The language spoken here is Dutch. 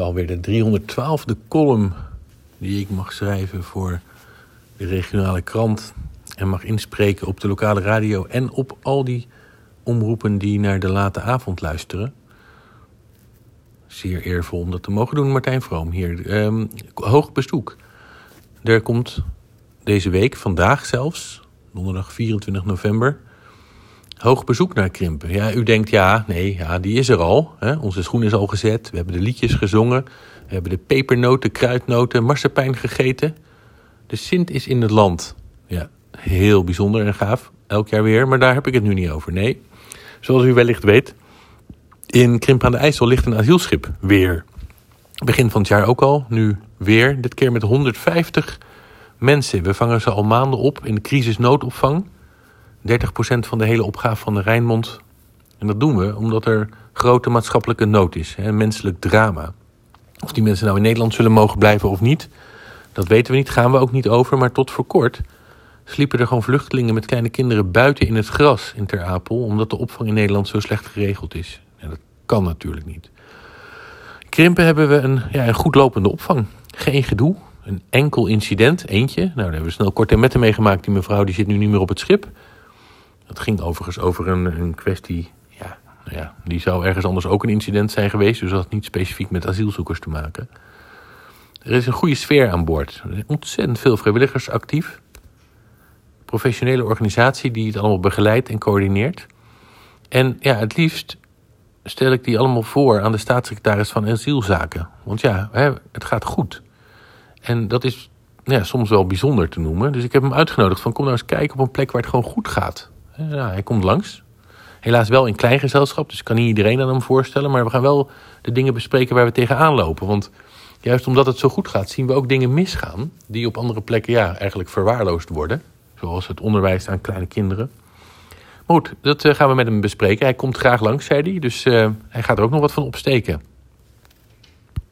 alweer de 312e column die ik mag schrijven voor de regionale krant. En mag inspreken op de lokale radio en op al die omroepen die naar de late avond luisteren. Zeer eervol om dat te mogen doen, Martijn Vroom hier. Um, hoog bezoek. Er komt deze week, vandaag zelfs, donderdag 24 november, hoog bezoek naar Krimpen. Ja, u denkt, ja, nee, ja, die is er al. Hè? Onze schoen is al gezet, we hebben de liedjes gezongen, we hebben de pepernoten, kruidnoten, marsepein gegeten. De Sint is in het land. Ja, heel bijzonder en gaaf, elk jaar weer, maar daar heb ik het nu niet over. Nee, zoals u wellicht weet, in Krimpen aan de IJssel ligt een asielschip weer. Begin van het jaar ook al, nu weer, dit keer met 150 mensen. We vangen ze al maanden op in de crisisnoodopvang. 30% van de hele opgave van de Rijnmond. En dat doen we omdat er grote maatschappelijke nood is, hè, menselijk drama. Of die mensen nou in Nederland zullen mogen blijven of niet, dat weten we niet, gaan we ook niet over. Maar tot voor kort sliepen er gewoon vluchtelingen met kleine kinderen buiten in het gras in Ter Apel, omdat de opvang in Nederland zo slecht geregeld is. En dat kan natuurlijk niet. Krimpen hebben we een, ja, een goed lopende opvang. Geen gedoe, een enkel incident, eentje. Nou, daar hebben we snel kort en metten meegemaakt. Die mevrouw die zit nu niet meer op het schip. Dat ging overigens over een, een kwestie. Ja, nou ja, die zou ergens anders ook een incident zijn geweest. Dus dat had niet specifiek met asielzoekers te maken. Er is een goede sfeer aan boord. Er zijn ontzettend veel vrijwilligers actief. Professionele organisatie die het allemaal begeleidt en coördineert. En ja, het liefst stel ik die allemaal voor aan de staatssecretaris van asielzaken. Want ja, het gaat goed. En dat is ja, soms wel bijzonder te noemen. Dus ik heb hem uitgenodigd van kom nou eens kijken op een plek waar het gewoon goed gaat. Ja, hij komt langs. Helaas wel in klein gezelschap, dus ik kan niet iedereen aan hem voorstellen. Maar we gaan wel de dingen bespreken waar we tegenaan lopen. Want juist omdat het zo goed gaat, zien we ook dingen misgaan... die op andere plekken ja, eigenlijk verwaarloosd worden. Zoals het onderwijs aan kleine kinderen. Maar goed, dat eh, gaan we met hem bespreken. Hij komt graag langs, zei hij. Dus uh, hij gaat er ook nog wat van opsteken.